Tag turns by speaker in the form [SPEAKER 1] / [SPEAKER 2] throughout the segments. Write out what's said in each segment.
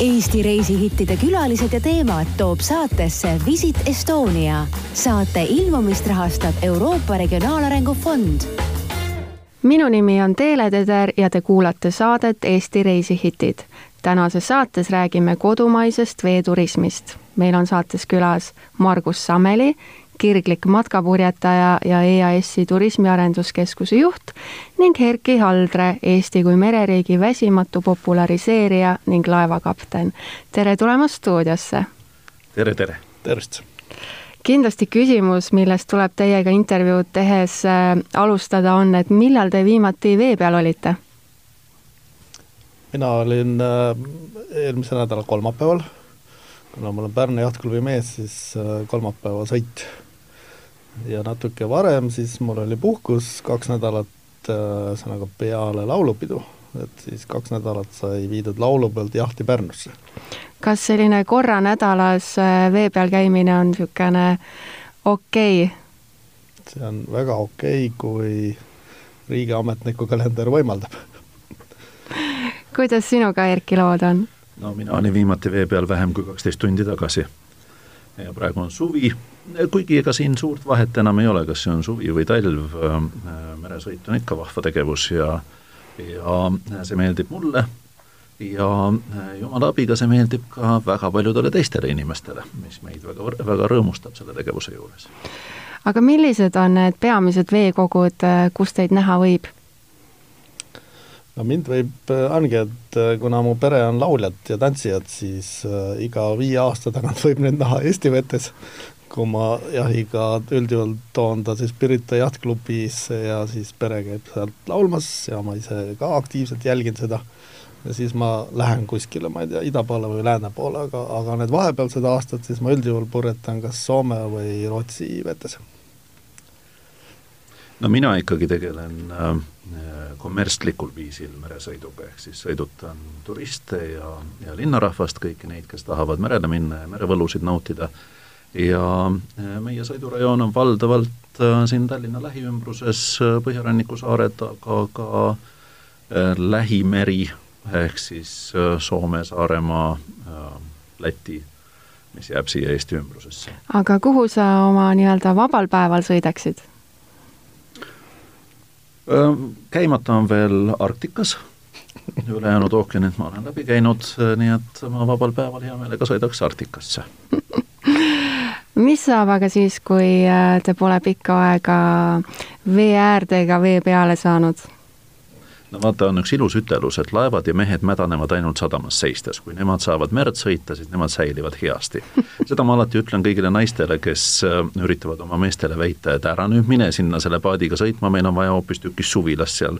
[SPEAKER 1] Eesti reisihittide külalised ja teemad toob saatesse Visit Estonia. saate ilmumist rahastab Euroopa Regionaalarengu Fond.
[SPEAKER 2] minu nimi on Teele Teder ja te kuulate saadet Eesti reisihitid. tänases saates räägime kodumaisest veeturismist. meil on saates külas Margus Sameli, kirglik matkapurjetaja ja EAS-i Turismiarenduskeskuse juht ning Erki Haldre, Eesti kui mereriigi väsimatu populariseerija ning laevakapten. tere tulemast stuudiosse!
[SPEAKER 3] tere, tere!
[SPEAKER 4] tervist!
[SPEAKER 2] kindlasti küsimus, millest tuleb teiega intervjuud tehes äh, alustada, on, et millal te viimati vee peal olite?
[SPEAKER 4] mina olin äh, eelmise nädala kolmapäeval, kuna ma olen Pärnu jahtklubi mees, siis äh, kolmapäeva sõit ja natuke varem siis mul oli puhkus kaks nädalat, ühesõnaga peale laulupidu, et siis kaks nädalat sai viidud laulupeolt jahti Pärnusse.
[SPEAKER 2] kas selline korra nädalas äh, vee peal käimine on niisugune okei okay.?
[SPEAKER 4] see on väga okei okay,, kui riigiametniku kalender võimaldab
[SPEAKER 2] kuidas sinuga, Erki, lood on?
[SPEAKER 3] no mina olin viimati vee peal vähem kui kaksteist tundi tagasi. ja praegu on suvi kuigi ega siin suurt vahet enam ei ole, kas see on suvi või talv, äh, meresõit on ikka vahva tegevus ja ja see meeldib mulle ja äh, jumala abiga see meeldib ka väga paljudele teistele inimestele, mis meid väga, väga rõõmustab selle tegevuse juures.
[SPEAKER 2] aga millised on need peamised veekogud, äh, kus teid näha võib?
[SPEAKER 4] no mind võib, ongi, et kuna mu pere on lauljad ja tantsijad, siis iga viie aasta tagant võib neid näha Eesti vetes kui ma jahiga üldjuhul toon ta siis Pirita jahtklubisse ja siis pere käib sealt laulmas ja ma ise ka aktiivselt jälgin seda, ja siis ma lähen kuskile, ma ei tea, ida poole või lääne poole, aga, aga need vahepealsed aastad siis ma üldjuhul purjetan kas Soome või Rootsi vetes.
[SPEAKER 3] no mina ikkagi tegelen äh, kommertslikul viisil meresõiduga, ehk siis sõidutan turiste ja, ja linnarahvast, kõiki neid, kes tahavad merele minna ja merevõlusid nautida ja äh, meie sõidurajoon on valdavalt äh, siin Tallinna lähiümbruses äh, Põhjaranniku saared, aga ka lähimeri ehk siis Soome, Saaremaa, Läti, mis jääb siia Eesti ümbrusesse.
[SPEAKER 2] aga kuhu sa oma nii-öelda vabal päeval sõidaksid?
[SPEAKER 3] käimata on veel Arktikas, ülejäänud ookeanid ma olen läbi käinud, nii et ma vabal päeval hea meelega sõidaks Arktikasse
[SPEAKER 2] mis saab aga siis, kui äh, te pole pikka aega vee äärde ega vee peale saanud?
[SPEAKER 3] no vaata, on üks ilus ütelus, et laevad ja mehed mädanevad ainult sadamas seistes, kui nemad saavad merd sõita, siis nemad säilivad heasti. seda ma alati ütlen kõigile naistele, kes äh, üritavad oma meestele väita, et ära nüüd mine sinna selle paadiga sõitma, meil on vaja hoopistükkis suvilas seal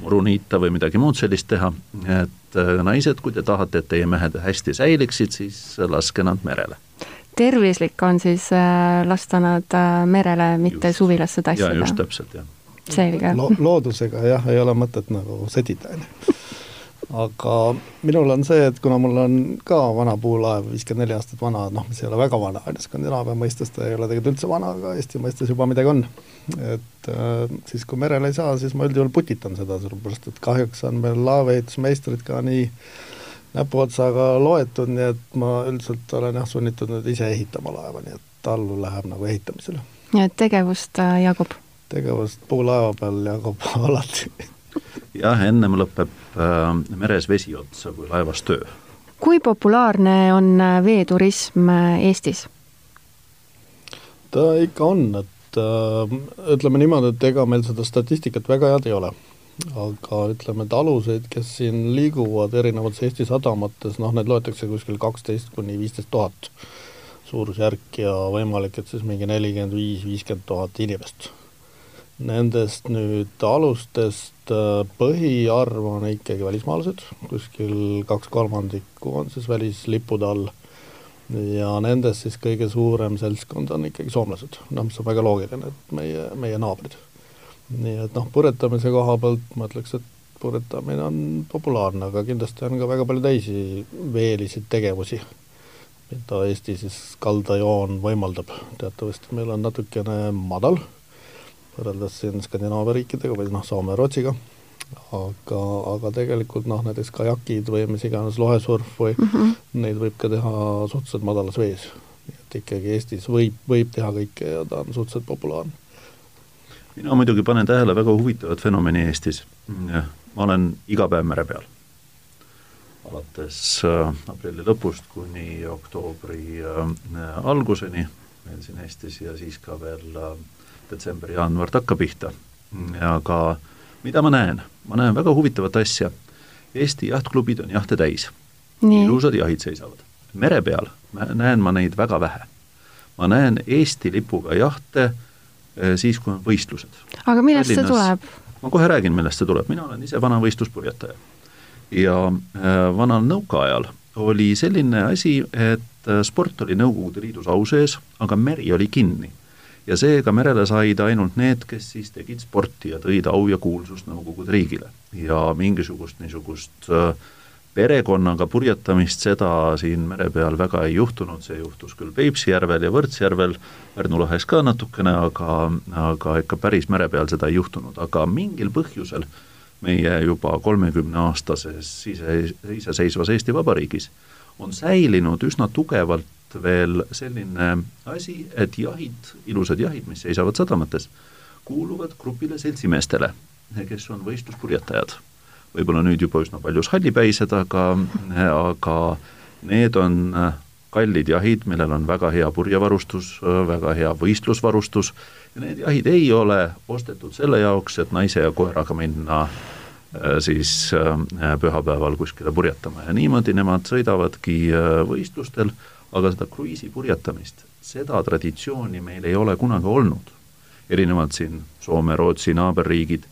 [SPEAKER 3] muru niita või midagi muud sellist teha, et äh, naised, kui te tahate, et teie mehed hästi säiliksid, siis laske nad merele
[SPEAKER 2] tervislik on siis äh, lasta nad äh, merele, mitte just. suvilasse tassida?
[SPEAKER 3] just täpselt, jah.
[SPEAKER 2] selge
[SPEAKER 4] Lo. loodusega jah, ei ole mõtet nagu sõdida, on ju. aga minul on see, et kuna mul on ka vana puulaev, viiskümmend neli aastat vana, noh, mis ei ole väga vana, on ju, Skandinaavia mõistes ta ei ole tegelikult üldse vana, aga Eesti mõistes juba midagi on. et äh, siis, kui merele ei saa, siis ma üldjuhul putitan seda, sellepärast et kahjuks on meil laevaehitusmeistrid ka nii äh, näpuotsaga loetud, nii et ma üldiselt olen jah, sunnitud nüüd ise ehitama laeva, nii et tallu läheb nagu ehitamisele.
[SPEAKER 2] nii et tegevust äh, jagub?
[SPEAKER 4] tegevust puulaeva peal jagub alati.
[SPEAKER 3] jah, ennem lõpeb äh, meres vesi otsa kui laevas töö.
[SPEAKER 2] kui populaarne on äh, veeturism äh, Eestis?
[SPEAKER 4] ta ikka on, et äh, ütleme niimoodi, et ega meil seda statistikat väga head ei ole aga ütleme, et aluseid, kes siin liiguvad erinevates Eesti sadamates, noh, neid loetakse kuskil kaksteist kuni viisteist tuhat suurusjärk ja võimalik, et siis mingi nelikümmend viis, viiskümmend tuhat inimest. Nendest nüüd alustest äh, põhiarv on ikkagi välismaalased, kuskil kaks kolmandikku on siis välislippude all. Ja nendest siis kõige suurem seltskond on ikkagi soomlased, noh, mis on väga loogiline, et meie, meie naabrid nii et noh, purjetamise koha pealt ma ütleks, et purjetamine on populaarne, aga kindlasti on ka väga palju teisi veeliseid tegevusi, mida Eesti siis kaldajoon võimaldab. teatavasti meil on natukene madal, võrreldes siin Skandinaavia riikidega või noh, Soome ja Rootsiga, aga, aga tegelikult noh, näiteks kajakid või mis iganes lohesurf või mm -hmm. neid võib ka teha suhteliselt madalas vees. et ikkagi Eestis võib, võib teha kõike ja ta on suhteliselt populaarne.
[SPEAKER 3] Mina muidugi panen tähele väga huvitavat fenomeni Eestis. ma olen iga päev mere peal. alates äh, aprilli lõpust kuni oktoobri äh, alguseni meil siin Eestis ja siis ka veel äh, detsember-jaanuar takkapihta. aga mida ma näen? ma näen väga huvitavat asja. Eesti jahtklubid on jahte täis. ilusad jahid seisavad. mere peal näen ma neid väga vähe. ma näen Eesti lipuga jahte siis, kui on võistlused.
[SPEAKER 2] aga millest Tallinnas, see tuleb?
[SPEAKER 3] ma kohe räägin, millest see tuleb, mina olen ise vana võistluspurjetaja. ja äh, vanal nõukaajal oli selline asi, et eh, sport oli Nõukogude Liidus au sees, aga meri oli kinni ja seega merele said ainult need, kes siis tegid sporti ja tõid au ja kuulsust Nõukogude riigile. ja mingisugust niisugust äh, perekonnaga purjetamist, seda siin mere peal väga ei juhtunud, see juhtus küll Peipsi järvel ja Võrtsjärvel, Pärnu lahes ka natukene, aga, aga ikka päris mere peal seda ei juhtunud, aga mingil põhjusel meie juba kolmekümneaastases ise, iseseisvas Eesti Vabariigis on säilinud üsna tugevalt veel selline asi, et jahid, ilusad jahid, mis seisavad sadamates, kuuluvad grupile seltsimeestele, kes on võistluspurjetajad. Võib-olla nüüd juba üsna paljus hallipäised, aga, aga need on kallid jahid, millel on väga hea purjevarustus, väga hea võistlusvarustus ja need jahid ei ole ostetud selle jaoks, et naise ja koeraga minna siis pühapäeval kuskile purjetama ja niimoodi nemad sõidavadki võistlustel aga seda kruiisi purjetamist, seda traditsiooni meil ei ole kunagi olnud. erinevalt siin Soome, Rootsi naaberriigid,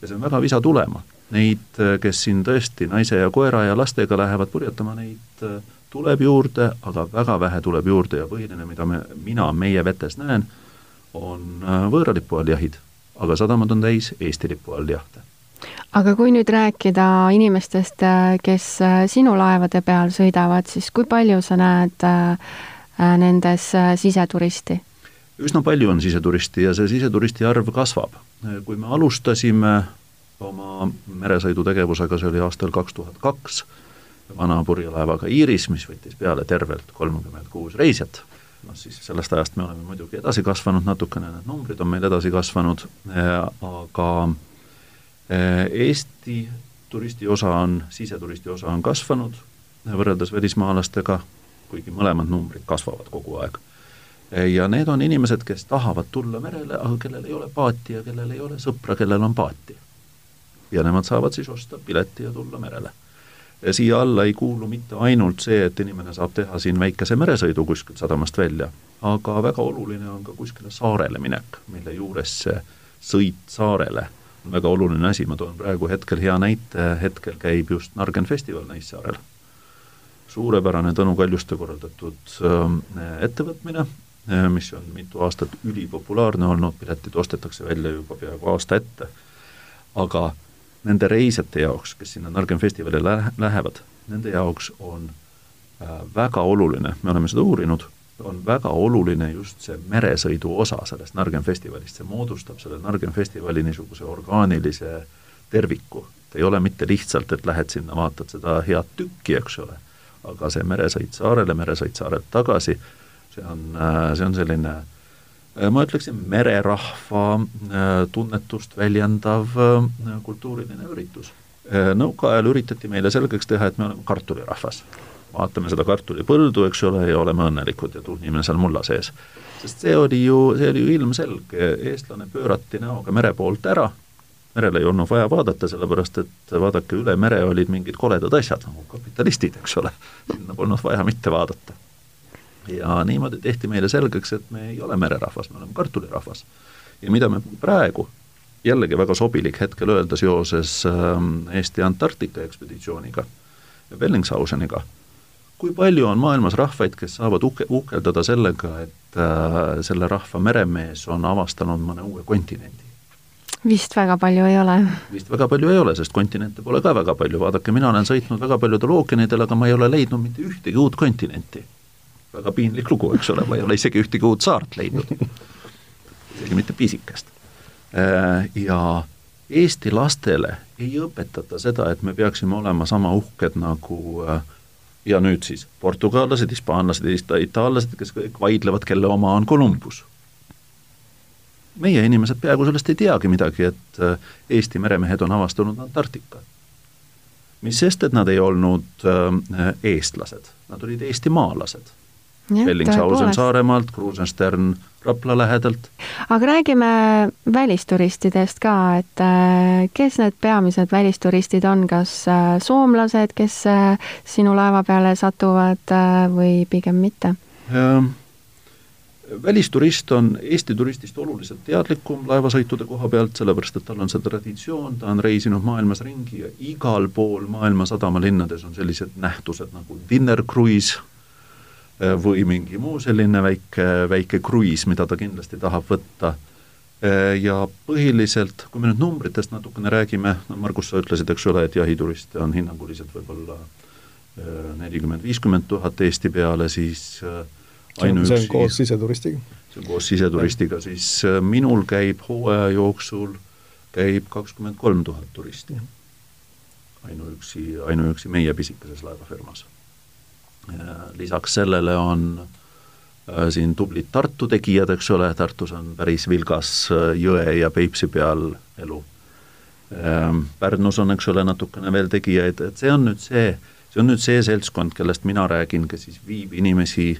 [SPEAKER 3] ja see on väga visa tulema. Neid, kes siin tõesti naise ja koera ja lastega lähevad purjetama, neid äh, tuleb juurde, aga väga vähe tuleb juurde ja põhiline, mida me, mina meie vetes näen, on äh, võõra lipu all jahid. aga sadamad on täis Eesti lipu all jahte
[SPEAKER 2] aga kui nüüd rääkida inimestest, äh, kes äh, sinu laevade peal sõidavad, siis kui palju sa näed äh, nendes siseturisti?
[SPEAKER 3] üsna palju on siseturisti ja see siseturisti arv kasvab. kui me alustasime oma meresõidutegevusega, see oli aastal kaks tuhat kaks, vana purjelaevaga Iiris, mis võttis peale tervelt kolmkümmend kuus reisijat, noh siis sellest ajast me oleme muidugi edasi kasvanud natukene, need numbrid on meil edasi kasvanud, aga Äh, Eesti turisti osa on, siseturisti osa on kasvanud võrreldes välismaalastega, kuigi mõlemad numbrid kasvavad kogu aeg. Ja need on inimesed, kes tahavad tulla merele, aga kellel ei ole paati ja kellel ei ole sõpra, kellel on paati. Ja nemad saavad siis osta pileti ja tulla merele. siia alla ei kuulu mitte ainult see, et inimene saab teha siin väikese meresõidu kuskilt sadamast välja, aga väga oluline on ka kuskile saarele minek, mille juures see sõit saarele väga oluline asi, ma toon praegu hetkel hea näite, hetkel käib just Nargen festival Naissaarel. suurepärane Tõnu Kaljuste korraldatud äh, ettevõtmine, äh, mis on mitu aastat ülipopulaarne olnud, piletid ostetakse välja juba peaaegu aasta ette, aga nende reisijate jaoks, kes sinna Nargen festivalile lähe, lähevad, nende jaoks on äh, väga oluline, me oleme seda uurinud, on väga oluline just see meresõidu osa sellest Nargen festivalist, see moodustab selle Nargen festivali niisuguse orgaanilise terviku. ei ole mitte lihtsalt, et lähed sinna, vaatad seda head tükki, eks ole, aga see meresõit saarele, meresõit saarelt tagasi, see on, see on selline ma ütleksin, mererahva tunnetust väljendav kultuuriline üritus. nõukaajal üritati meile selgeks teha, et me oleme kartulirahvas vaatame seda kartulipõldu, eks ole, ja oleme õnnelikud ja tuhnime seal mulla sees. sest see oli ju, see oli ju ilmselge, eestlane pöörati näoga mere poolt ära, merele ei olnud vaja vaadata, sellepärast et vaadake, üle mere olid mingid koledad asjad, nagu kapitalistid, eks ole, sinna polnud vaja mitte vaadata. Ja niimoodi tehti meile selgeks, et me ei ole mererahvas, me oleme kartulirahvas. ja mida me praegu, jällegi väga sobilik hetkel öelda seoses ähm, Eesti Antarktika ekspeditsiooniga, Bellingshauseniga kui palju on maailmas rahvaid, kes saavad uhke, uhkeldada sellega, et äh, selle rahva meremees on avastanud mõne uue kontinendi?
[SPEAKER 2] vist väga palju ei ole.
[SPEAKER 3] vist väga palju ei ole, sest kontinente pole ka väga palju, vaadake, mina olen sõitnud väga paljudel ookeanidel, aga ma ei ole leidnud mitte ühtegi uut kontinenti. Väga piinlik lugu, eks ole, ma ei ole isegi ühtegi uut saart leidnud. isegi mitte pisikest. Äh, ja Eesti lastele ei õpetata seda, et me peaksime olema sama uhked nagu äh, ja nüüd siis portugallased, hispaanlased itaallased, kes kõik vaidlevad, kelle oma on Columbus. meie inimesed peaaegu sellest ei teagi midagi, et äh, Eesti meremehed on avastanud Antarktika. mis sest, et nad ei olnud eestlased, nad olid eestimaalased Bellingshausen Saaremaalt, Krusenstern Rapla lähedalt.
[SPEAKER 2] aga räägime välisturistidest ka, et äh, kes need peamised välisturistid on, kas äh, soomlased, kes äh, sinu laeva peale satuvad või pigem mitte?
[SPEAKER 3] välisturist on Eesti turistist oluliselt teadlikum laevasõitude koha pealt, sellepärast et tal on see traditsioon, ta on reisinud maailmas ringi ja igal pool maailma sadamalinnades on sellised nähtused nagu dinner cruise või mingi muu selline väike, väike kruiis, mida ta kindlasti tahab võtta. Äh, ja põhiliselt, kui me nüüd numbritest natukene räägime, no Margus, sa ütlesid, eks ole, et jahituriste on hinnanguliselt võib-olla äh, nelikümmend, viiskümmend tuhat Eesti peale, siis
[SPEAKER 4] ainuüksi see on koos siseturistiga?
[SPEAKER 3] see on koos siseturistiga, siis minul käib hooaja jooksul, käib kakskümmend kolm tuhat turisti. ainuüksi, ainuüksi meie pisikeses laevafirmas lisaks sellele on äh, siin tublid Tartu tegijad, eks ole, Tartus on päris vilgas äh, jõe ja Peipsi peal elu. Ähm, Pärnus on, eks ole, natukene veel tegijaid, et see on nüüd see, see on nüüd see seltskond, kellest mina räägin, kes siis viib inimesi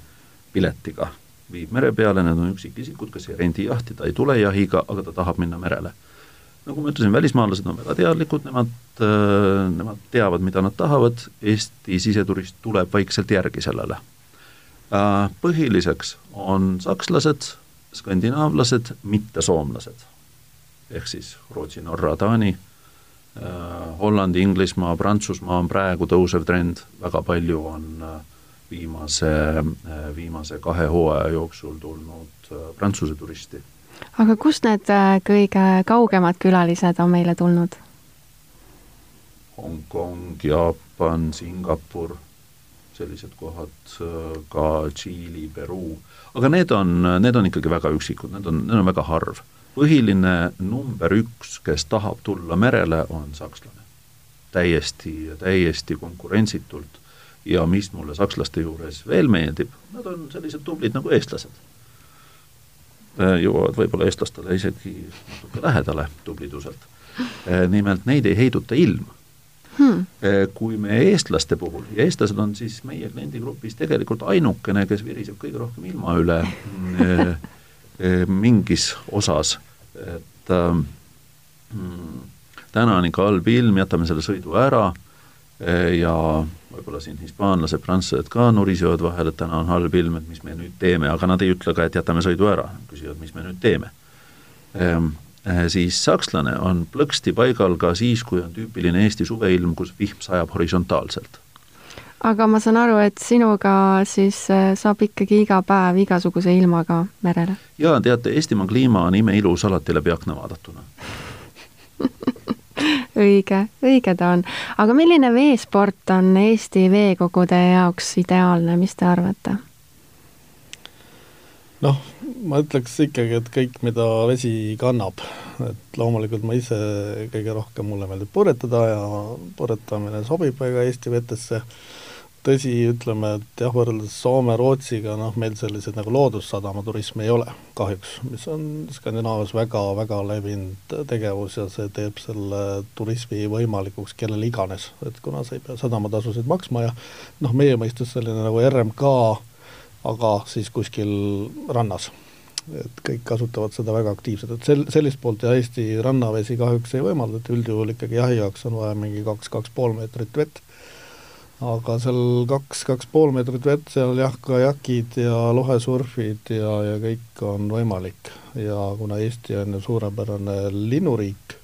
[SPEAKER 3] piletiga, viib mere peale, need on üksikisikud, kes ei rendi jahti, ta ei tule jahiga, aga ta tahab minna merele nagu ma ütlesin, välismaalased on väga teadlikud, nemad, äh, nemad teavad, mida nad tahavad, Eesti siseturist tuleb vaikselt järgi sellele. Äh, põhiliseks on sakslased, skandinaavlased, mitte soomlased. ehk siis Rootsi, Norra, Taani, äh, Hollandi, Inglismaa, Prantsusmaa on praegu tõusev trend, väga palju on viimase, viimase kahe hooaja jooksul tulnud Prantsuse turisti
[SPEAKER 2] aga kust need äh, kõige kaugemad külalised on meile tulnud?
[SPEAKER 3] Hongkong, Jaapan, Singapur, sellised kohad, äh, ka Tšiili, Peruu, aga need on, need on ikkagi väga üksikud, need on, need on väga harv. põhiline number üks, kes tahab tulla merele, on sakslane. täiesti, täiesti konkurentsitult ja mis mulle sakslaste juures veel meeldib, nad on sellised tublid nagu eestlased jõuavad võib-olla eestlastele isegi natuke lähedale tubliduselt. Äh, nimelt neid ei heiduta ilm hmm.. Äh, kui me eestlaste puhul, ja eestlased on siis meie kliendigrupis tegelikult ainukene, kes viriseb kõige rohkem ilma üle mingis osas, et äh, täna on ikka halb ilm, jätame selle sõidu ära ja võib-olla siin hispaanlased, prantslased ka nurisevad vahel, et täna on halb ilm, et mis me nüüd teeme, aga nad ei ütle ka, et jätame sõidu ära, küsivad, mis me nüüd teeme ehm,. Eh, siis sakslane on plõksti paigal ka siis, kui on tüüpiline Eesti suveilm, kus vihm sajab horisontaalselt.
[SPEAKER 2] aga ma saan aru, et sinuga siis eh, saab ikkagi iga päev igasuguse ilmaga merele?
[SPEAKER 3] jaa, teate, Eestimaa kliima on imeilus alati läbi akna vaadatuna
[SPEAKER 2] õige, õige ta on. aga milline veesport on Eesti veekogude jaoks ideaalne, mis te arvate?
[SPEAKER 4] noh, ma ütleks ikkagi, et kõik, mida vesi kannab, et loomulikult ma ise kõige rohkem, mulle meeldib purjetada ja purjetamine sobib väga Eesti vetesse tõsi, ütleme, et jah, võrreldes Soome, Rootsiga, noh, meil selliseid nagu loodussadama turismi ei ole kahjuks, mis on Skandinaavias väga, väga levinud tegevus ja see teeb selle turismi võimalikuks kellele iganes, et kuna sa ei pea sadamatasusid maksma ja noh, meie mõistes selline nagu RMK, aga siis kuskil rannas et kõik kasutavad seda väga aktiivselt, et sel-, sellist poolt ja Eesti rannavesi kahjuks ei võimalda, et üldjuhul ikkagi jahi jaoks on vaja mingi kaks, kaks pool meetrit vett aga seal kaks, kaks pool meetrit vett, seal jah, kajakid ja lohesurfid ja, ja kõik on võimalik. ja kuna Eesti on ju suurepärane linnuriik,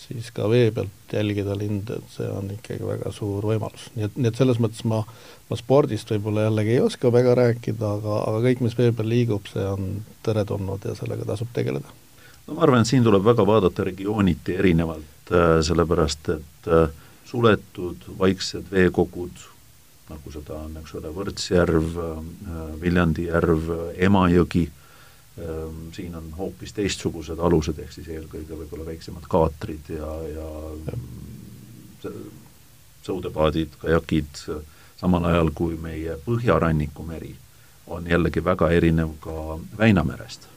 [SPEAKER 4] siis ka vee pealt jälgida linde, et see on ikkagi väga suur võimalus. nii et, nii et selles mõttes ma, ma spordist võib-olla jällegi ei oska väga rääkida, aga, aga kõik, mis vee peal liigub, see on teretulnud ja sellega tasub tegeleda.
[SPEAKER 3] no ma arvan, et siin tuleb väga vaadata regiooniti erinevalt, äh, sellepärast et äh, suletud vaiksed veekogud, nagu seda on, eks ole, Võrtsjärv, äh, Viljandi järv, Emajõgi, Ehm, siin on hoopis teistsugused alused, ehk siis eelkõige võib-olla väiksemad kaatrid ja, ja, ja sõudepaadid, kajakid, samal ajal kui meie põhjaranniku meri on jällegi väga erinev ka Väinamerest.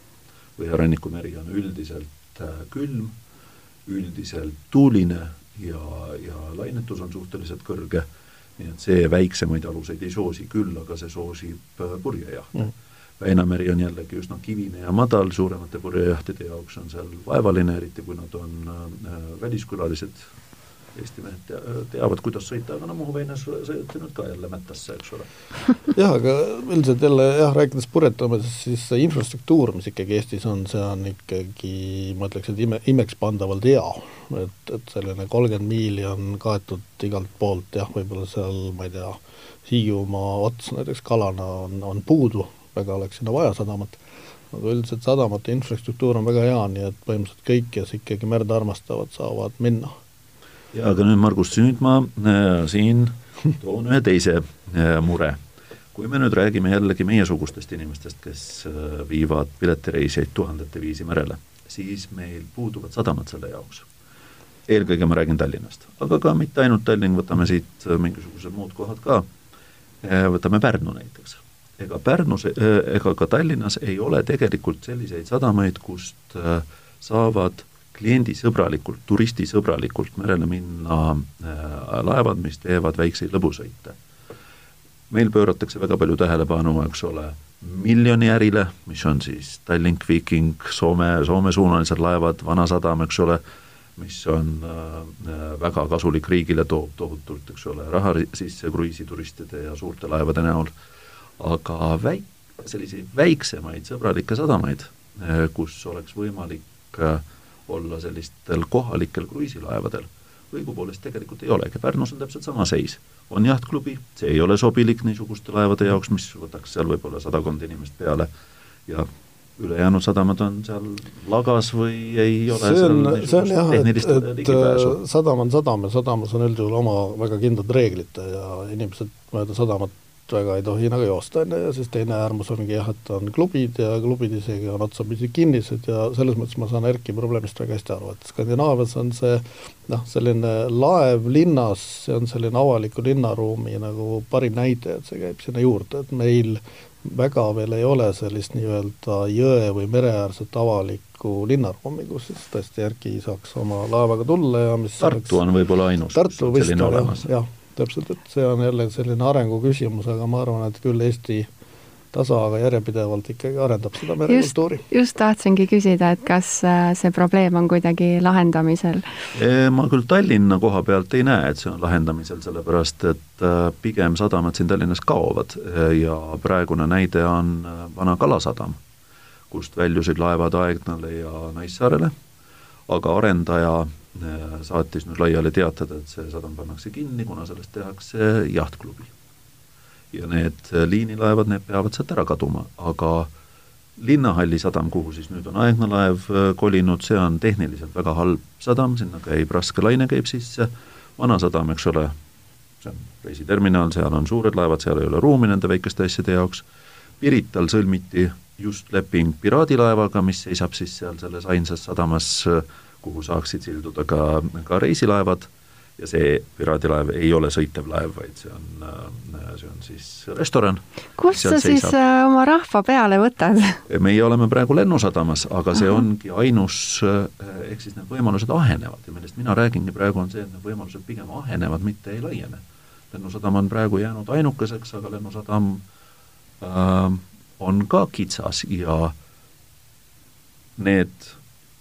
[SPEAKER 3] põhjaranniku meri on üldiselt äh, külm, üldiselt tuuline ja, ja lainetus on suhteliselt kõrge, nii et see väiksemaid aluseid ei soosi, küll aga see soosib äh, purjejahte mm. Väinameri on jällegi üsna kivine ja madal, suuremate purjejahtide jaoks on seal vaevaline, eriti kui nad on äh, väliskülalised, Eesti mehed tea, teavad, kuidas sõita, aga no Muhu väinas sõideti nüüd ka jälle mättasse, eks ole.
[SPEAKER 4] jah, aga üldiselt jälle jah, rääkides purjetamisest, siis see infrastruktuur, mis ikkagi Eestis on, see on ikkagi, ma ütleks, et ime, imekspandavalt hea. et, et selline kolmkümmend miili on kaetud igalt poolt jah, võib-olla seal, ma ei tea, Hiiumaa ots näiteks kalana on, on puudu, väga oleks sinna vaja sadamat, aga üldiselt sadamate infrastruktuur on väga hea, nii et põhimõtteliselt kõik, kes ikkagi merd armastavad, saavad minna.
[SPEAKER 3] Jaa, aga nüüd Margus, nüüd ma äh, siin toon ühe teise äh, mure. kui me nüüd räägime jällegi meiesugustest inimestest, kes äh, viivad piletireisijaid tuhandete viisi merele, siis meil puuduvad sadamad selle jaoks. Eelkõige ma räägin Tallinnast, aga ka mitte ainult Tallinn, võtame siit mingisugused muud kohad ka, võtame Pärnu näiteks. Ega Pärnus ega ka Tallinnas ei ole tegelikult selliseid sadamaid, kust saavad kliendisõbralikult, turistisõbralikult merele minna äh, laevad, mis teevad väikseid lõbusõite. meil pööratakse väga palju tähelepanu, eks ole, miljoniärile, mis on siis Tallink, Viking, Soome, Soome-suunalised laevad, Vanasadam, eks ole, mis on äh, väga kasulik riigile, toob tohutult, eks ole, raha sisse kruiisituristide ja suurte laevade näol äh,, aga väik-, selliseid väiksemaid sõbralikke sadamaid, kus oleks võimalik eh, olla sellistel kohalikel kruiisilaevadel, õigupoolest tegelikult ei olegi, Pärnus on täpselt sama seis. on jahtklubi, see ei ole sobilik niisuguste laevade jaoks, mis võtaks seal võib-olla sadakond inimest peale. Ja ülejäänud sadamad on seal lagas või ei ole
[SPEAKER 4] see on, see on jah, et, et sadam on sadam ja sadamas on üldjuhul oma väga kindlad reeglid ja inimesed mööda sadamat väga ei tohi nagu joosta, on ju, ja siis teine äärmus ongi jah, et on klubid ja klubid isegi on otsapidi kinnised ja selles mõttes ma saan Erki probleemist väga hästi aru, et Skandinaavias on see noh, selline laev linnas, see on selline avaliku linnaruumi nagu parim näide, et see käib sinna juurde, et meil väga veel ei ole sellist nii-öelda jõe või mereäärset avalikku linnaruumi, kus siis tõesti Erki saaks oma laevaga tulla ja mis
[SPEAKER 3] Tartu oleks... on võib-olla ainus,
[SPEAKER 4] Tartu vist on jah, jah täpselt, et see on jälle selline arengu küsimus, aga ma arvan, et küll Eesti tasa, aga järjepidevalt ikkagi arendab seda merekultuuri.
[SPEAKER 2] just tahtsingi küsida, et kas äh, see probleem on kuidagi lahendamisel?
[SPEAKER 3] Ma küll Tallinna koha pealt ei näe, et see on lahendamisel, sellepärast et äh, pigem sadamad siin Tallinnas kaovad ja praegune näide on äh, Vana Kalasadam, kust väljusid laevad Aegnale ja Naissaarele, aga arendaja saatis nüüd laiali teatada, et see sadam pannakse kinni, kuna sellest tehakse jahtklubi. ja need äh, liinilaevad, need peavad sealt ära kaduma, aga Linnahalli sadam, kuhu siis nüüd on Aegna laev äh, kolinud, see on tehniliselt väga halb sadam, sinna käib raske laine, käib sisse, vana sadam, eks ole, see on reisiterminal, seal on suured laevad, seal ei ole ruumi nende väikeste asjade jaoks, Pirital sõlmiti just leping piraadilaevaga, mis seisab siis seal selles ainsas sadamas äh, kuhu saaksid silduda ka, ka reisilaevad ja see piraadilaev ei ole sõitev laev, vaid see on, see on siis restoran.
[SPEAKER 2] kust sa siis seisab. Äh, oma rahva peale võtad?
[SPEAKER 3] meie oleme praegu Lennusadamas, aga see ongi ainus, äh, ehk siis need võimalused ahenevad ja millest mina räägingi praegu, on see, et need võimalused pigem ahenevad, mitte ei laiene. lennusadam on praegu jäänud ainukeseks, aga Lennusadam äh, on ka kitsas ja need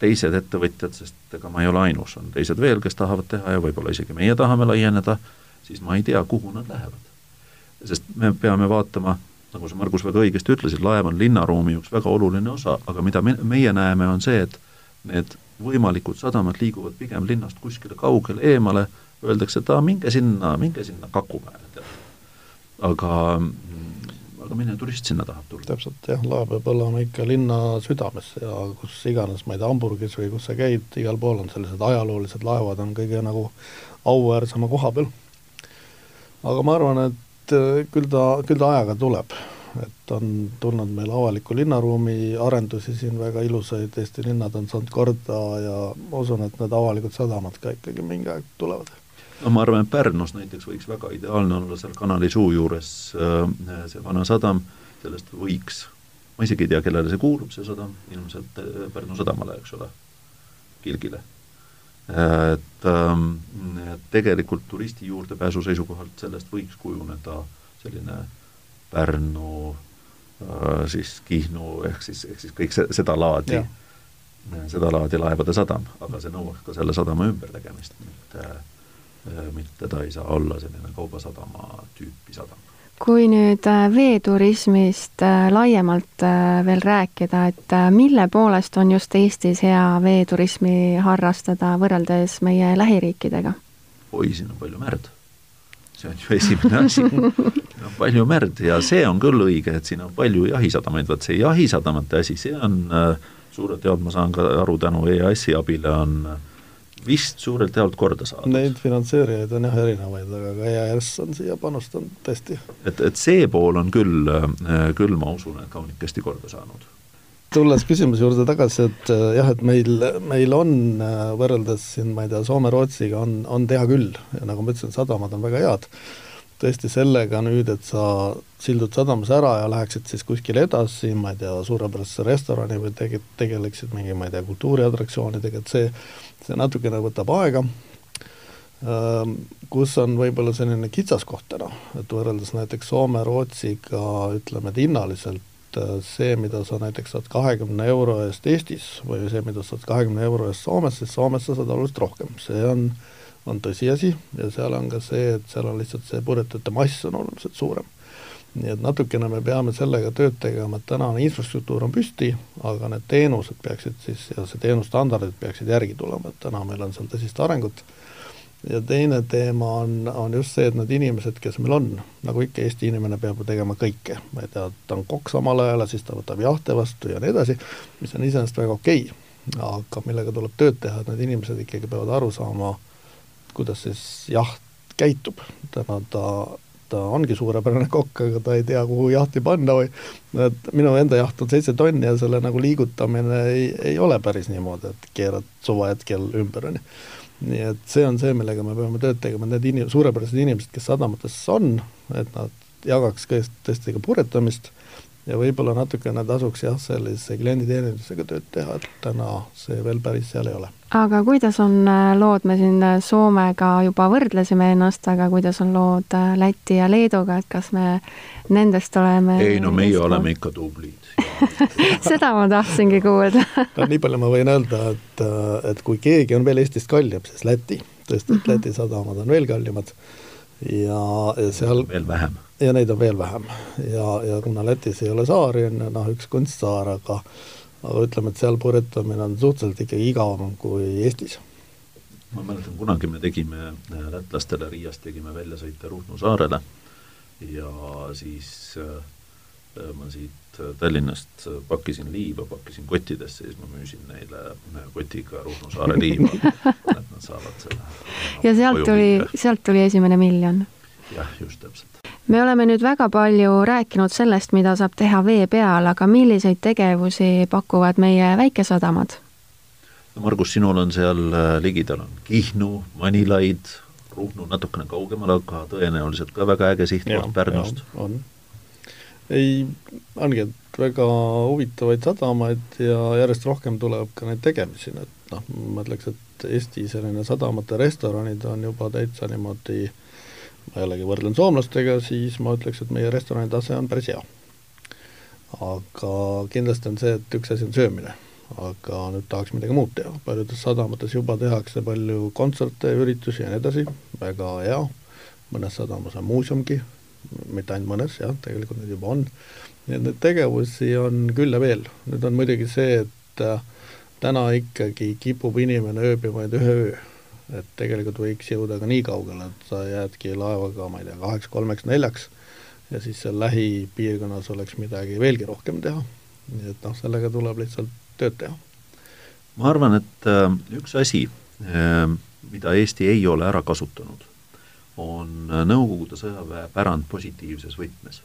[SPEAKER 3] teised ettevõtjad, sest ega ma ei ole ainus, on teised veel, kes tahavad teha ja võib-olla isegi meie tahame laieneda, siis ma ei tea, kuhu nad lähevad. sest me peame vaatama, nagu sa, Margus, väga õigesti ütlesid, laev on linnaruumi üks väga oluline osa, aga mida me, meie näeme, on see, et need võimalikud sadamad liiguvad pigem linnast kuskile kaugele eemale, öeldakse, et aa, minge sinna, minge sinna Kakumäele, aga aga milline turist sinna tahab tulla?
[SPEAKER 4] täpselt jah, laev peab olema ikka linna südames ja kus iganes, ma ei tea, Hamburgis või kus sa käid, igal pool on sellised ajaloolised laevad, on kõige nagu auväärsema koha peal. aga ma arvan, et äh, küll ta, küll ta ajaga tuleb, et on tulnud meil avaliku linnaruumi arendusi siin väga ilusaid, Eesti linnad on saanud korda ja ma usun, et need avalikud sadamad ka ikkagi mingi aeg tulevad
[SPEAKER 3] no ma arvan, et Pärnus näiteks võiks väga ideaalne olla seal kanali suu juures äh, see vana sadam, sellest võiks, ma isegi ei tea, kellele see kuulub, see sadam, ilmselt äh, Pärnu sadamale, eks ole, Kilgile. Et, ähm, et tegelikult turisti juurdepääsu seisukohalt sellest võiks kujuneda selline Pärnu äh, siis Kihnu ehk siis, ehk siis kõik see, seda laadi, seda laadi laevade sadam, aga see nõuaks ka selle sadama ümbertegemist, mitte Äh, mitte ta ei saa olla selline kaubasadama tüüpi sadam.
[SPEAKER 2] kui nüüd äh, veeturismist äh, laiemalt veel rääkida, et mille poolest on just Eestis hea veeturismi harrastada võrreldes meie lähiriikidega?
[SPEAKER 3] oi, siin on palju merd. see on ju esimene asi. siin on palju merd ja see on küll õige, et siin on palju jahisadamaid, vot see jahisadamate asi, see on suurelt jaolt, ma saan ka aru, tänu EAS-i abile on äh, vist suurelt jaolt korda saadud.
[SPEAKER 4] Neid finantseerijaid on jah erinevaid, aga ka EAS on siia panustanud tõesti.
[SPEAKER 3] et, et see pool on küll, äh, küll ma usun, et kaunikesti korda saanud.
[SPEAKER 4] tulles küsimuse juurde tagasi, et äh, jah, et meil, meil on äh, võrreldes siin, ma ei tea, Soome-Rootsiga on, on teha küll ja nagu ma ütlesin, sadamad on väga head tõesti sellega nüüd, et sa sildud sadamas ära ja läheksid siis kuskile edasi, ma ei tea, suurepärasesse restorani või tege-, tegeleksid mingi, ma ei tea, kultuuriatraktsioonidega, et see, see natukene võtab aega, ähm, kus on võib-olla selline kitsaskoht täna, et võrreldes näiteks Soome-Rootsiga ütleme, et hinnaliselt äh, see, mida sa näiteks saad kahekümne euro eest Eestis või see, mida sa saad kahekümne euro eest Soomes, siis Soomes sa saad oluliselt rohkem, see on äh, on tõsiasi ja seal on ka see, et seal on lihtsalt see purjetajate mass on oluliselt suurem. nii et natukene me peame sellega tööd tegema, et tänane infrastruktuur on püsti, aga need teenused peaksid siis ja see teenusstandardid peaksid järgi tulema, et täna meil on seal tõsist arengut ja teine teema on, on just see, et need inimesed, kes meil on, nagu ikka, Eesti inimene peab ju tegema kõike, ma ei tea, ta on kokk samal ajal ja siis ta võtab jahte vastu ja nii edasi, mis on iseenesest väga okei okay., aga millega tuleb tööd teha, et need inimesed ikkagi peavad aru saama kuidas siis jaht käitub, täna ta, ta ongi suurepärane kokk, aga ta ei tea, kuhu jahti panna või et minu enda jaht on seitse tonni ja selle nagu liigutamine ei, ei ole päris niimoodi, et keerad suvahetkel ümber, on ju. nii et see on see, millega me peame tööd tegema, need inim-, suurepärased inimesed, kes sadamates on, et nad jagaks tõesti ka purjetamist ja võib-olla natukene tasuks jah, sellise klienditeenindusega tööd teha, et täna see veel päris seal ei ole.
[SPEAKER 2] aga kuidas on äh, lood, me siin äh, Soomega juba võrdlesime ennast, aga kuidas on lood äh, Läti ja Leeduga, et kas me nendest oleme
[SPEAKER 3] ei no meie oleme ikka tublid.
[SPEAKER 2] Seda ma tahtsingi kuulda.
[SPEAKER 4] No nii palju ma võin öelda, et, et kui keegi on veel Eestist kallim, siis Läti, tõesti, et mhm. Läti sadamad on veel kallimad ja, ja seal
[SPEAKER 3] veel vähem
[SPEAKER 4] ja neid on veel vähem. ja, ja kuna Lätis ei ole saari, on noh, üks kunstsaar, aga aga ütleme, et seal purjetamine on suhteliselt ikkagi igavam kui Eestis.
[SPEAKER 3] ma mäletan, kunagi me tegime äh, lätlastele Riiast tegime väljasõite Ruhnu saarele ja siis äh, ma siit Tallinnast pakkisin liiva, pakkisin kottidesse, siis ma müüsin neile äh, kotiga Ruhnu saare liiva, et nad saavad selle
[SPEAKER 2] ja sealt tuli, sealt tuli esimene miljon?
[SPEAKER 3] jah, just täpselt
[SPEAKER 2] me oleme nüüd väga palju rääkinud sellest, mida saab teha vee peal, aga milliseid tegevusi pakuvad meie väikesadamad?
[SPEAKER 3] no Margus, sinul on seal äh, ligidal on Kihnu, Manilaid, Ruhnu natukene kaugemal, aga tõenäoliselt ka väga äge sihtkoht Pärnust.
[SPEAKER 4] on. Ei, ongi, et väga huvitavaid sadamaid ja järjest rohkem tuleb ka neid tegemisi, et noh, ma ütleks, et Eesti selline sadamate restoranid on juba täitsa niimoodi ma jällegi võrdlen soomlastega, siis ma ütleks, et meie restorani tase on päris hea. aga kindlasti on see, et üks asi on söömine, aga nüüd tahaks midagi muud teha, paljudes sadamates juba tehakse palju kontserte, üritusi ja nii edasi, väga hea, mõnes sadamas on muuseumgi, mitte ainult mõnes, jah, tegelikult neid juba on, nii et neid tegevusi on küll ja veel, nüüd on muidugi see, et äh, täna ikkagi kipub inimene ööbima ainult ühe öö et tegelikult võiks jõuda ka nii kaugele, et sa jäädki laevaga, ma ei tea, kaheks, kolmeks, neljaks ja siis seal lähipiirkonnas oleks midagi veelgi rohkem teha. nii et noh, sellega tuleb lihtsalt tööd teha.
[SPEAKER 3] ma arvan, et äh, üks asi äh,, mida Eesti ei ole ära kasutanud, on Nõukogude sõjaväe pärand positiivses võtmes.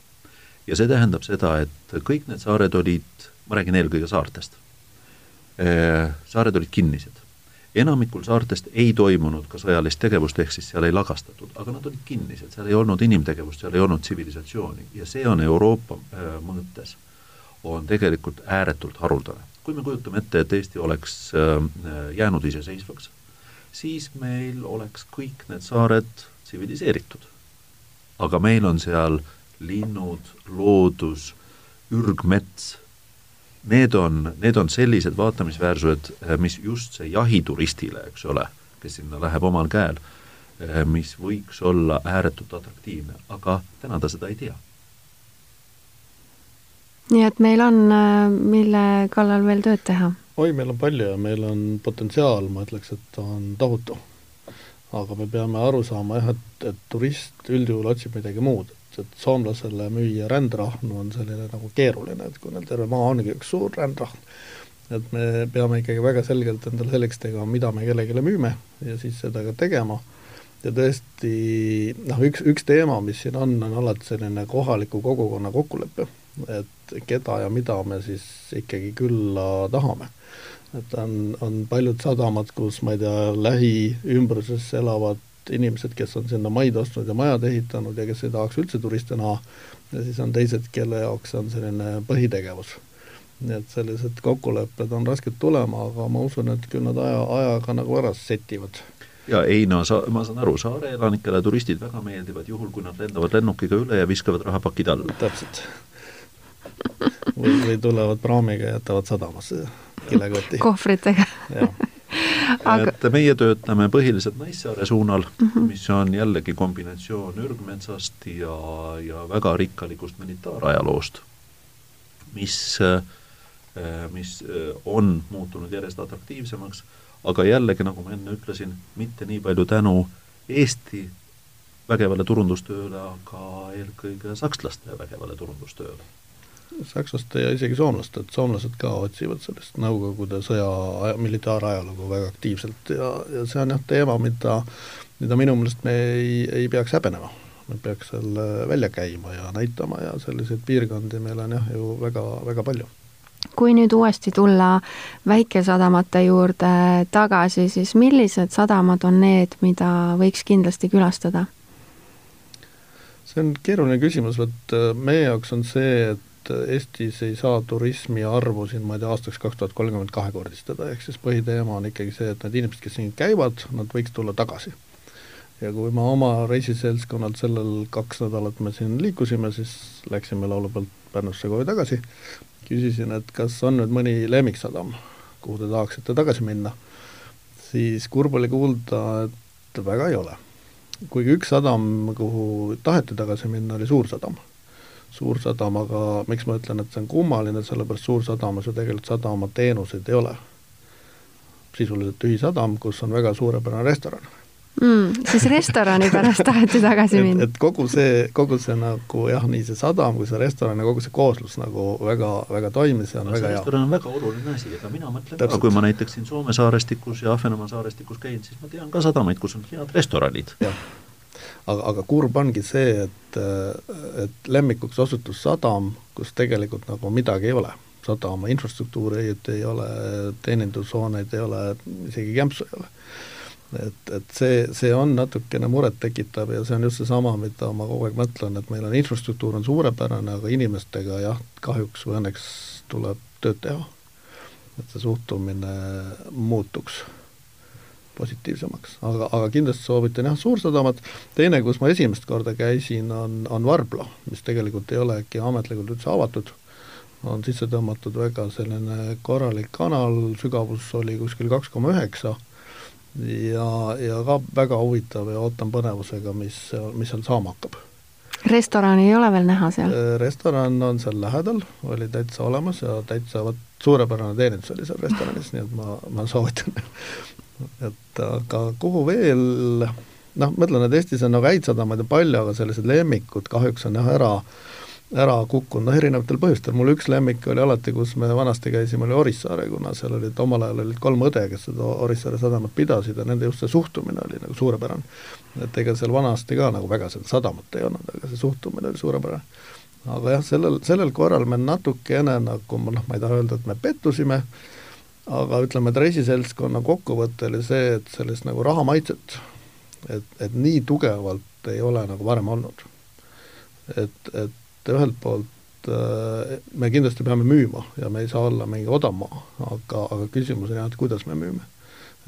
[SPEAKER 3] ja see tähendab seda, et kõik need saared olid, ma räägin eelkõige saartest, saared olid kinnised. enamikul saartest ei toimunud ka sõjalist tegevust, ehk siis seal ei lagastatud, aga nad olid kinnised, seal ei olnud inimtegevust, seal ei olnud tsivilisatsiooni ja see on Euroopa mõõtes, on tegelikult ääretult haruldane. kui me kujutame ette, et Eesti oleks jäänud iseseisvaks, siis meil oleks kõik need saared tsiviliseeritud. aga meil on seal linnud, loodus, ürgmets, need on, need on sellised vaatamisväärsused, mis just see jahituristile, eks ole, kes sinna läheb omal käel, mis võiks olla ääretult atraktiivne, aga täna ta seda ei tea.
[SPEAKER 2] nii et meil on, mille kallal veel tööd teha
[SPEAKER 4] oi, meil on palju ja meil on potentsiaal, ma ütleks, et on tohutu. Aga me peame aru saama jah, et, et turist üldjuhul otsib midagi muud, et, et soomlasele müüa rändrahnu on selline nagu keeruline, et kui neil terve maa ongi üks suur rändrahn, et me peame ikkagi väga selgelt endale selgeks tegema, mida me kellelegi müüme ja siis seda ka tegema. Ja tõesti noh, üks, üks teema, mis siin on, on alati selline kohaliku kogukonna kokkulepe, et keda ja mida me siis ikkagi külla tahame et on, on paljud sadamad, kus ma ei tea, lähiümbruses elavad inimesed, kes on sinna maid ostnud ja majad ehitanud ja kes ei tahaks üldse turiste näha, ja siis on teised, kelle jaoks on selline põhitegevus. nii et sellised kokkulepped on rasked tulema, aga ma usun, et küll nad aja, ajaga nagu ära setivad
[SPEAKER 3] ja ei no sa, ma saan aru, saare elanikele turistid väga meeldivad, juhul kui nad lendavad lennukiga üle ja viskavad rahapakid alla.
[SPEAKER 4] täpselt. või, või tulevad praamiga ja jätavad sadamasse kilekoti.
[SPEAKER 2] kohvritega
[SPEAKER 3] Aga... et meie töötame põhiliselt Naissaare suunal mm, -hmm. mis on jällegi kombinatsioon ürgmetsast ja, ja väga rikkalikust militaarajaloost, mis, mis on muutunud järjest atraktiivsemaks, aga jällegi, nagu ma enne ütlesin, mitte nii palju tänu Eesti vägevale turundustööle, aga eelkõige sakslaste vägevale turundustööle
[SPEAKER 4] sakslaste ja isegi soomlaste, et soomlased ka otsivad sellist Nõukogude sõja militaarajalugu väga aktiivselt ja, ja see on jah teema, mida, mida minu meelest me ei, ei peaks häbenema. me peaks selle välja käima ja näitama ja selliseid piirkondi meil on jah ju väga, väga palju
[SPEAKER 2] kui nüüd uuesti tulla väikesadamate juurde tagasi, siis millised sadamad on need, mida võiks kindlasti külastada?
[SPEAKER 4] see on keeruline küsimus, vot äh, meie jaoks on see, et et Eestis ei saa turismi arvu siin, ma ei tea, aastaks kaks tuhat kolmkümmend kahekordistada, ehk siis põhiteema on ikkagi see, et need inimesed, kes siin käivad, nad võiks tulla tagasi. ja kui ma oma reisiseltskonnalt sellel kaks nädalat me siin liikusime, siis läksime laulupeolt Pärnusse koju tagasi, küsisin, et kas on nüüd mõni lemmiksadam, kuhu te tahaksite tagasi minna, siis kurb oli kuulda, et väga ei ole. kuigi üks sadam, kuhu taheti tagasi minna, oli Suursadam Suursadamaga, miks ma ütlen, et see on kummaline, sellepärast Suursadamas ju tegelikult sadamateenuseid ei ole. sisuliselt ühisadam, kus on väga suurepärane restoran
[SPEAKER 2] mm,. siis restorani pärast taheti tagasi minna
[SPEAKER 4] et, kogu see, kogu see nagu jah, nii see sadam kui see restoran ja kogu see kooslus nagu väga, väga toimis ja on no, väga hea.
[SPEAKER 3] restoran on väga oluline asi, ega mina mõtlen Täpselt. ka, kui ma näiteks siin Soome saarestikus ja Ahvenamaa saarestikus käin, siis ma tean ka sadamaid, kus on head restoranid.
[SPEAKER 4] Aga, aga kurb ongi see, et, et lemmikuks osutus sadam, kus tegelikult nagu midagi ei ole. sadama infrastruktuuri ei, ei ole, teenindushooneid ei ole, isegi kämpsu ei ole. et, et see, see on natukene murettekitav ja see on just seesama, mida ma kogu aeg mõtlen, et meil on infrastruktuur on suurepärane, aga inimestega jah, kahjuks või õnneks tuleb tööd teha. et see suhtumine muutuks positiivsemaks, aga, aga kindlasti soovitan jah, Suursadamat, teine, kus ma esimest korda käisin, on, on Varbla, mis tegelikult ei olegi ametlikult üldse avatud, on sisse tõmmatud väga selline korralik kanal, sügavus oli kuskil kaks koma üheksa. Ja, ja ka väga huvitav ja ootan põnevusega, mis, mis seal saama hakkab.
[SPEAKER 2] Restorani ei ole veel näha seal?
[SPEAKER 4] Äh, restoran on seal lähedal, oli täitsa olemas ja täitsa vot suurepärane teenindus oli seal restoranis, nii et ma, ma soovitan et aga kuhu veel, noh, ma ütlen, et Eestis on nagu häid sadamaid ja palju, aga sellised lemmikud kahjuks on jah, ära ära kukkunud, noh erinevatel põhjustel, mul üks lemmik oli alati, kus me vanasti käisime, oli Orissaare, kuna seal olid, omal ajal olid kolm õde, kes seda Orissaare sadamat pidasid ja nende just see suhtumine oli nagu suurepärane. et ega seal vanasti ka nagu väga seda sadamat ei olnud, aga see suhtumine oli suurepärane. aga jah, sellel, sellel korral me natukene nagu noh, ma ei taha öelda, et me pettusime, aga ütleme, et reisiseltskonna kokkuvõte oli see, et sellist nagu rahamaitset, et, et nii tugevalt ei ole nagu varem olnud. et, et ühelt poolt äh, me kindlasti peame müüma ja me ei saa olla mingi odav maa, aga, aga küsimus on jah, et kuidas me müüme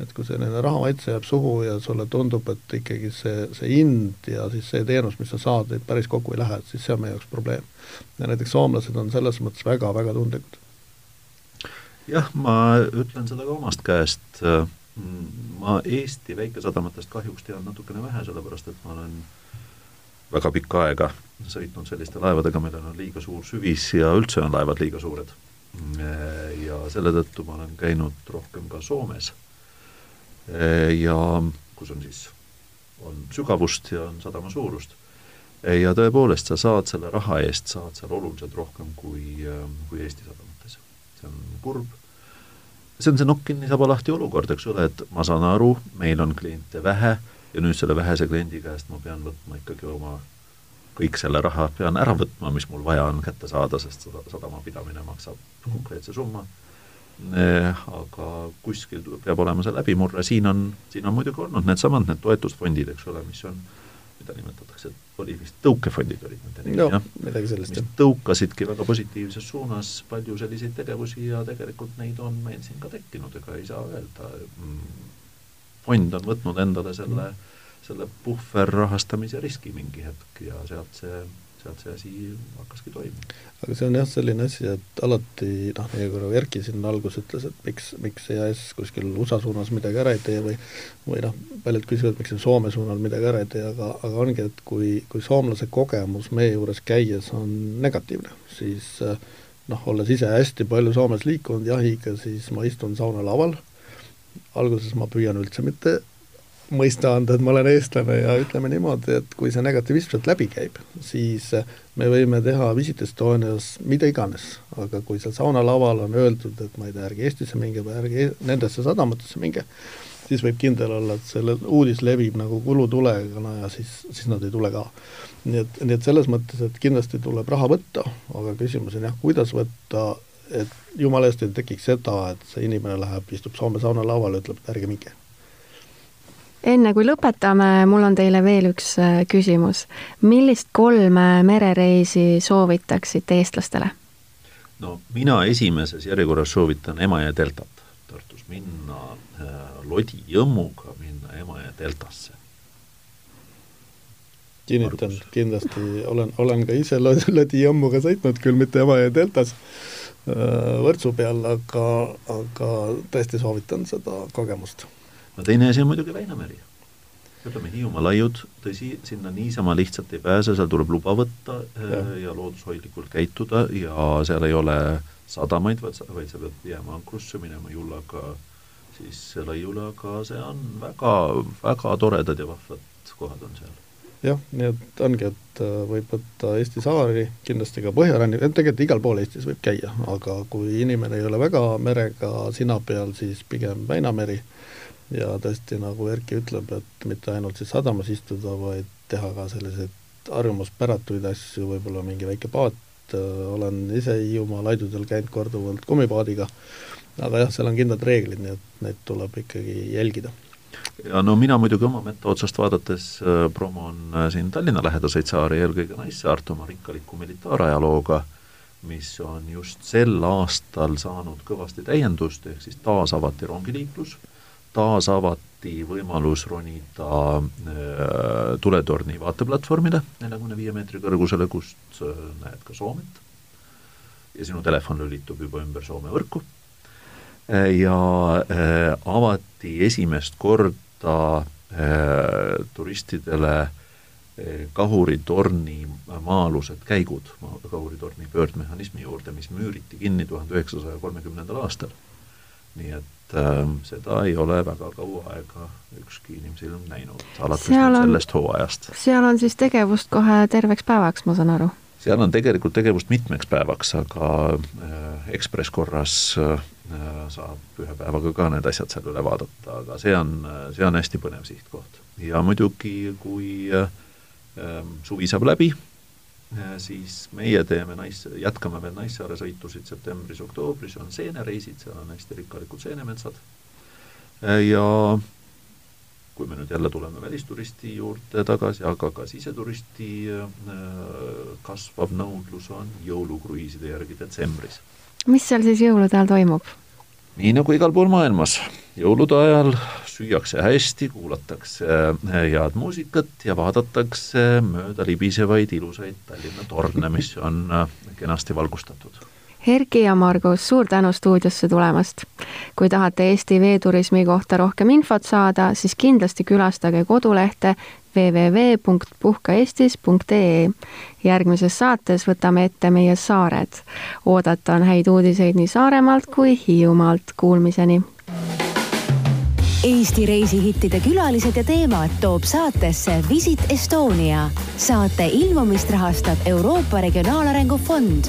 [SPEAKER 4] et kui selline rahamaitse jääb suhu ja sulle tundub, et ikkagi see, see hind ja siis see teenus, mis sa saad, päris kokku ei lähe, et siis see on meie jaoks probleem. ja näiteks soomlased on selles mõttes väga-väga tundlikud.
[SPEAKER 3] Jah, ma ütlen seda ka omast käest, ma Eesti väikesadamatest kahjuks tean natukene vähe, sellepärast et ma olen väga pikka aega sõitnud selliste laevadega, millel on liiga suur süvis ja üldse on laevad liiga suured. ja selle tõttu ma olen käinud rohkem ka Soomes ja kus on siis, on sügavust ja on sadama suurust. ja tõepoolest, sa saad selle raha eest, saad seal oluliselt rohkem kui, kui Eesti sadamates. see on kurb, see on see nokk kinni, saba lahti olukord, eks ole, et ma saan aru, meil on kliente vähe ja nüüd selle vähese kliendi käest ma pean võtma ikkagi oma kõik selle raha pean ära võtma, mis mul vaja on kätte saada, sest sadama pidamine maksab konkreetse summa. Eh, aga kuskil peab olema see läbimurre, siin on, siin on muidugi olnud needsamad need toetusfondid, eks ole, mis on, mida nimetatakse, oli vist tõukefondid olid nende
[SPEAKER 4] nimi no,, jah? midagi sellist,
[SPEAKER 3] jah. tõukasidki väga positiivses suunas palju selliseid tegevusi ja tegelikult neid on meil siin ka tekkinud, ega ei saa öelda, mm, fond on võtnud endale selle, selle puhverrahastamise riski mingi hetk ja sealt see sealt see asi hakkaski toimuma.
[SPEAKER 4] aga see on jah, selline asi, et alati noh, nii nagu Erki siin alguses ütles, et miks, miks EAS kuskil USA suunas midagi ära ei tee või või noh, paljud küsivad, miks me Soome suunal midagi ära ei tee, aga, aga ongi, et kui, kui soomlase kogemus meie juures käies on negatiivne, siis noh, olles ise hästi palju Soomes liikunud jahiga, siis ma istun saunalaval, alguses ma püüan üldse mitte mõista anda, et ma olen eestlane ja ütleme niimoodi, et kui see negatiivism sealt läbi käib, siis me võime teha Visit Estonias mida iganes, aga kui seal saunalaval on öeldud, et ma ei tea, ärge Eestisse minge või ärge nendesse sadamatesse minge, siis võib kindel olla, et selle uudis levib nagu kulutulekana ja siis, siis nad ei tule ka. nii et, nii et selles mõttes, et kindlasti tuleb raha võtta, aga küsimus on jah, kuidas võtta, et jumala eest ei tekiks seda, et see inimene läheb, istub Soome saunalaval ütleb, et ärge minge
[SPEAKER 2] enne kui lõpetame, mul on teile veel üks äh, küsimus. millist kolme merereisi soovitaksite eestlastele?
[SPEAKER 3] no mina esimeses järjekorras soovitan Emajõe deltat Tartus, minna äh, Lodi jõmmuga, minna Emajõe deltasse.
[SPEAKER 4] kinnitan, kindlasti olen, olen ka ise Lodi jõmmuga sõitnud, küll mitte Emajõe deltas äh, võrtsu peal, aga, aga tõesti soovitan seda kogemust
[SPEAKER 3] no teine asi on muidugi Väinameri. ütleme, Hiiumaa laiud, tõsi, sinna niisama lihtsalt ei pääse, seal tuleb luba võtta ja, äh, ja loodushoidlikult käituda ja seal ei ole sadamaid, vaid sa, vaid sa pead jääma ankrusse, minema jullaga siis laiule, aga see on väga, väga toredad ja vahvad kohad on seal.
[SPEAKER 4] Jah, nii et ongi, et äh, võib võtta Eesti saari, kindlasti ka Põhjarannik, tegelikult igal pool Eestis võib käia, aga kui inimene ei ole väga merega sina peal, siis pigem Väinameri ja tõesti, nagu Erki ütleb, et mitte ainult siis sadamas istuda, vaid teha ka selliseid harjumuspäratuid asju, võib-olla mingi väike paat, olen ise Hiiumaa laidudel käinud korduvalt kummipaadiga, aga jah, seal on kindlad reeglid, nii et neid tuleb ikkagi jälgida.
[SPEAKER 3] Ja no mina muidugi oma meta otsast vaadates äh, promon äh, siin Tallinna lähedaseid saari, eelkõige Naissaart oma rikkaliku militaarajalooga, mis on just sel aastal saanud kõvasti täiendust, ehk siis taas avati rongiliiklus. äh,, taas avati võimalus ronida äh, tuletorni vaateplatvormile neljakümne viie meetri kõrgusele, kust äh, näed ka Soomet. ja sinu telefon lülitub juba ümber Soome võrku. Äh, ja avati esimest korda turistidele kahuritorni maa-alused käigud, kahuritorni pöördmehhanismi juurde, mis müüriti kinni tuhande üheksasaja kolmekümnendal aastal. nii et äh, seda ei ole väga kaua aega ükski inimsilm näinud, alates on, sellest hooajast.
[SPEAKER 2] seal on siis tegevust kohe terveks päevaks, ma saan aru?
[SPEAKER 3] seal on tegelikult tegevust mitmeks päevaks, aga äh, ekspresskorras äh, saab ühe päevaga ka need asjad seal üle vaadata, aga see on, see on hästi põnev sihtkoht. ja muidugi, kui äh, suvi saab läbi, siis meie teeme nais-, jätkame veel Naissaare sõitusid septembris-oktoobris, on seenereisid, seal on hästi rikkalikud seenemetsad ja kui me nüüd jälle tuleme välisturisti juurde tagasi, aga ka siseturisti kasvav nõudlus on jõulukruiiside järgi detsembris.
[SPEAKER 2] mis seal siis jõulude ajal toimub?
[SPEAKER 3] Nii nagu igal pool maailmas, jõulude ajal süüakse hästi, kuulatakse head muusikat ja vaadatakse mööda libisevaid ilusaid Tallinna torne, mis on kenasti valgustatud
[SPEAKER 2] Erki ja Margus, suur tänu stuudiosse tulemast! kui tahate Eesti veeturismi kohta rohkem infot saada, siis kindlasti külastage kodulehte www.puhkaeestis.ee. järgmises saates võtame ette meie saared. oodata on häid uudiseid nii Saaremaalt kui Hiiumaalt, kuulmiseni!
[SPEAKER 1] Eesti reisihittide külalised ja teemad toob saatesse Visit Estonia. saate ilmumist rahastab Euroopa Regionaalarengu Fond